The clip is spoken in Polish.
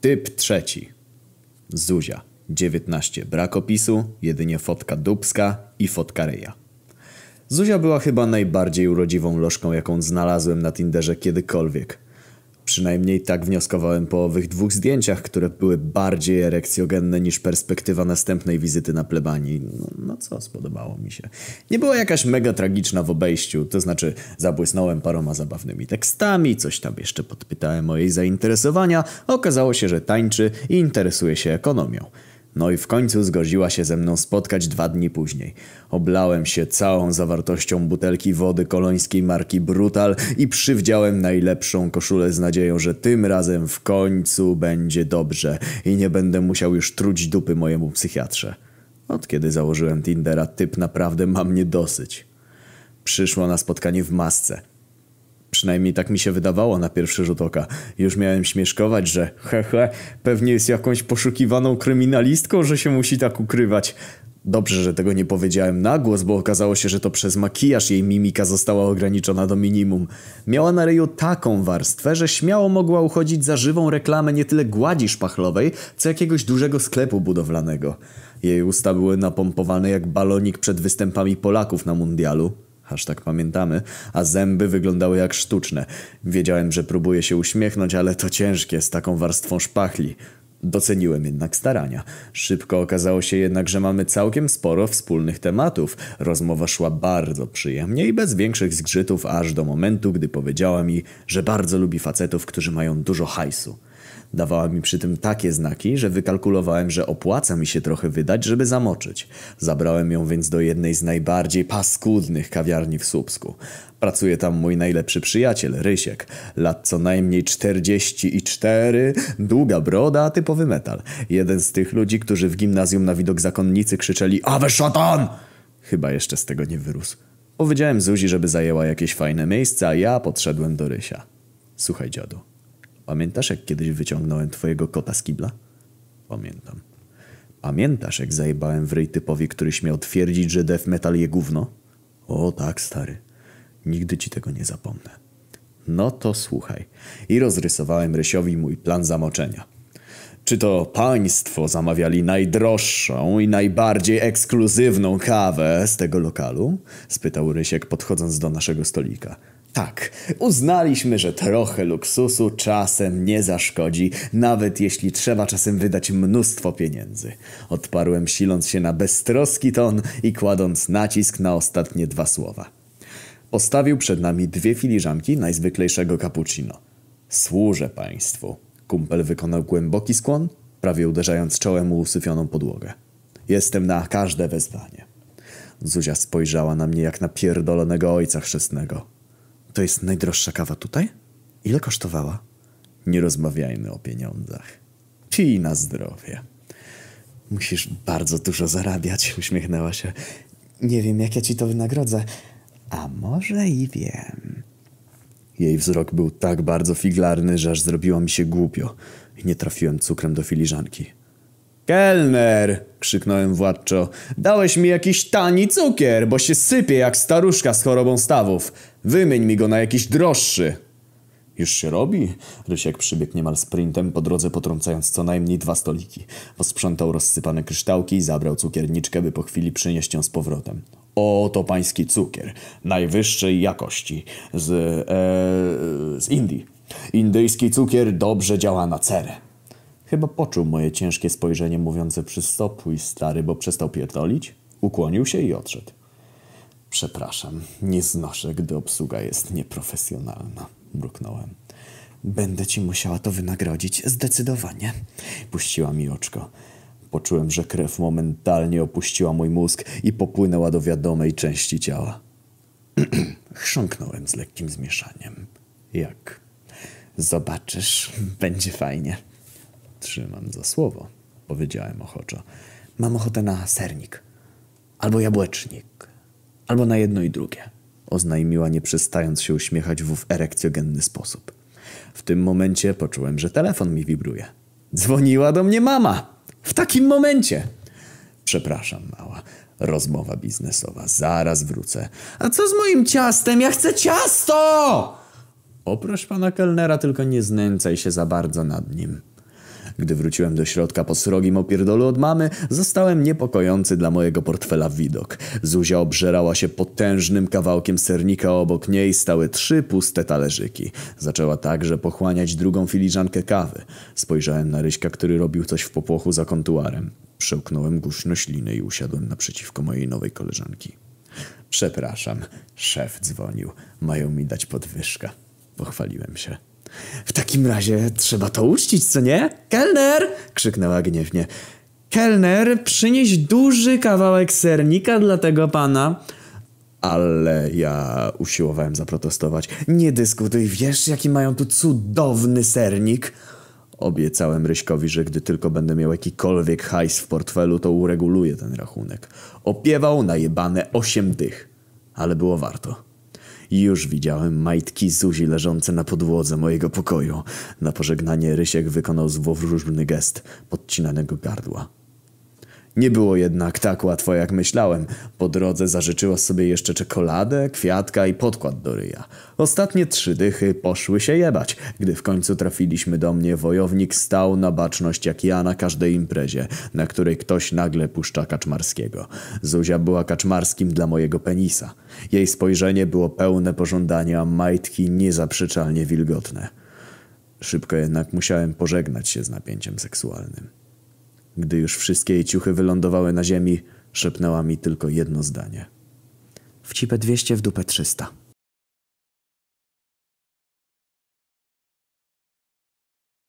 Typ trzeci. Zuzia. 19. Brak opisu, jedynie fotka dubska i fotka ryja. Zuzia była chyba najbardziej urodziwą lożką, jaką znalazłem na Tinderze kiedykolwiek. Przynajmniej tak wnioskowałem po owych dwóch zdjęciach, które były bardziej erekcjogenne niż perspektywa następnej wizyty na plebanii. No, no co, spodobało mi się. Nie była jakaś mega tragiczna w obejściu, to znaczy zabłysnąłem paroma zabawnymi tekstami, coś tam jeszcze podpytałem o jej zainteresowania, okazało się, że tańczy i interesuje się ekonomią. No i w końcu zgodziła się ze mną spotkać dwa dni później. Oblałem się całą zawartością butelki wody kolońskiej marki Brutal i przywdziałem najlepszą koszulę z nadzieją, że tym razem w końcu będzie dobrze i nie będę musiał już truć dupy mojemu psychiatrze. Od kiedy założyłem Tindera, typ naprawdę ma mnie dosyć. Przyszła na spotkanie w masce. Przynajmniej tak mi się wydawało na pierwszy rzut oka. Już miałem śmieszkować, że hehe, pewnie jest jakąś poszukiwaną kryminalistką, że się musi tak ukrywać. Dobrze, że tego nie powiedziałem na głos, bo okazało się, że to przez makijaż jej mimika została ograniczona do minimum. Miała na ryju taką warstwę, że śmiało mogła uchodzić za żywą reklamę nie tyle gładzi szpachlowej, co jakiegoś dużego sklepu budowlanego. Jej usta były napompowane jak balonik przed występami Polaków na mundialu aż tak pamiętamy, a zęby wyglądały jak sztuczne. Wiedziałem, że próbuje się uśmiechnąć, ale to ciężkie z taką warstwą szpachli. Doceniłem jednak starania. Szybko okazało się jednak, że mamy całkiem sporo wspólnych tematów. Rozmowa szła bardzo przyjemnie i bez większych zgrzytów, aż do momentu, gdy powiedziała mi, że bardzo lubi facetów, którzy mają dużo hajsu. Dawała mi przy tym takie znaki, że wykalkulowałem, że opłaca mi się trochę wydać, żeby zamoczyć. Zabrałem ją więc do jednej z najbardziej paskudnych kawiarni w Słupsku. Pracuje tam mój najlepszy przyjaciel, Rysiek. Lat co najmniej 44, długa broda, typowy metal. Jeden z tych ludzi, którzy w gimnazjum na widok zakonnicy krzyczeli Awe szatan! Chyba jeszcze z tego nie wyrósł. Powiedziałem Zuzi, żeby zajęła jakieś fajne miejsce, a ja podszedłem do Rysia. Słuchaj, dziadu. Pamiętasz, jak kiedyś wyciągnąłem twojego kota z kibla? Pamiętam. Pamiętasz, jak zajebałem w ryj typowi, który śmiał twierdzić, że death metal je gówno? O tak, stary. Nigdy ci tego nie zapomnę. No to słuchaj. I rozrysowałem Rysiowi mój plan zamoczenia. Czy to państwo zamawiali najdroższą i najbardziej ekskluzywną kawę z tego lokalu? Spytał Rysiek podchodząc do naszego stolika. Tak, uznaliśmy, że trochę luksusu czasem nie zaszkodzi, nawet jeśli trzeba czasem wydać mnóstwo pieniędzy. Odparłem siląc się na beztroski ton i kładąc nacisk na ostatnie dwa słowa. Postawił przed nami dwie filiżanki najzwyklejszego cappuccino. Służę państwu. Kumpel wykonał głęboki skłon, prawie uderzając czołem o usyfioną podłogę. Jestem na każde wezwanie. Zuzia spojrzała na mnie jak na pierdolonego ojca chrzestnego. To jest najdroższa kawa tutaj? Ile kosztowała? Nie rozmawiajmy o pieniądzach. Pij na zdrowie. Musisz bardzo dużo zarabiać, uśmiechnęła się. Nie wiem, jak ja ci to wynagrodzę. A może i wiem. Jej wzrok był tak bardzo figlarny, że aż zrobiło mi się głupio i nie trafiłem cukrem do filiżanki. Kelner! krzyknąłem władczo. Dałeś mi jakiś tani cukier, bo się sypie jak staruszka z chorobą stawów. Wymień mi go na jakiś droższy. Już się robi? Rysiek przybiegł niemal sprintem, po drodze potrącając co najmniej dwa stoliki. Posprzątał rozsypane kryształki i zabrał cukierniczkę, by po chwili przynieść ją z powrotem. Oto pański cukier. Najwyższej jakości. Z, e, z Indii. Indyjski cukier dobrze działa na cerę. Chyba poczuł moje ciężkie spojrzenie mówiące przystopuj stary, bo przestał pierdolić. Ukłonił się i odszedł. Przepraszam, nie znoszę, gdy obsługa jest nieprofesjonalna, mruknąłem. Będę ci musiała to wynagrodzić, zdecydowanie. Puściła mi oczko. Poczułem, że krew momentalnie opuściła mój mózg i popłynęła do wiadomej części ciała. Chrząknąłem z lekkim zmieszaniem. Jak? Zobaczysz, będzie fajnie. Trzymam za słowo, powiedziałem ochoczo. Mam ochotę na sernik. Albo jabłecznik. Albo na jedno i drugie. Oznajmiła, nie przestając się uśmiechać w ów erekcjogenny sposób. W tym momencie poczułem, że telefon mi wibruje. Dzwoniła do mnie mama. W takim momencie. Przepraszam, mała. Rozmowa biznesowa. Zaraz wrócę. A co z moim ciastem? Ja chcę ciasto! Oproś pana kelnera, tylko nie znęcaj się za bardzo nad nim. Gdy wróciłem do środka po srogim opierdolu od mamy, zostałem niepokojący dla mojego portfela widok. Zuzia obżerała się potężnym kawałkiem sernika, obok niej stały trzy puste talerzyki. Zaczęła także pochłaniać drugą filiżankę kawy. Spojrzałem na Ryśka, który robił coś w popłochu za kontuarem. Przełknąłem głośno ślinę i usiadłem naprzeciwko mojej nowej koleżanki. Przepraszam, szef dzwonił. Mają mi dać podwyżkę. Pochwaliłem się. W takim razie trzeba to uczcić, co nie? Kelner! krzyknęła gniewnie. Kelner, przynieś duży kawałek sernika dla tego pana. Ale ja usiłowałem zaprotestować. Nie dyskutuj, wiesz jaki mają tu cudowny sernik? Obiecałem Ryśkowi, że gdy tylko będę miał jakikolwiek hajs w portfelu, to ureguluję ten rachunek. Opiewał na jebane osiem dych, ale było warto. Już widziałem majtki Zuzi leżące na podłodze mojego pokoju. Na pożegnanie Rysiek wykonał złowróżny gest podcinanego gardła. Nie było jednak tak łatwo jak myślałem. Po drodze zażyczyła sobie jeszcze czekoladę, kwiatka i podkład do ryja. Ostatnie trzy dychy poszły się jebać. Gdy w końcu trafiliśmy do mnie, wojownik stał na baczność jak ja na każdej imprezie, na której ktoś nagle puszcza kaczmarskiego. Zuzia była kaczmarskim dla mojego penisa. Jej spojrzenie było pełne pożądania, majtki niezaprzeczalnie wilgotne. Szybko jednak musiałem pożegnać się z napięciem seksualnym. Gdy już wszystkie jej ciuchy wylądowały na ziemi, szepnęła mi tylko jedno zdanie. W cipę 200, w dupę 300.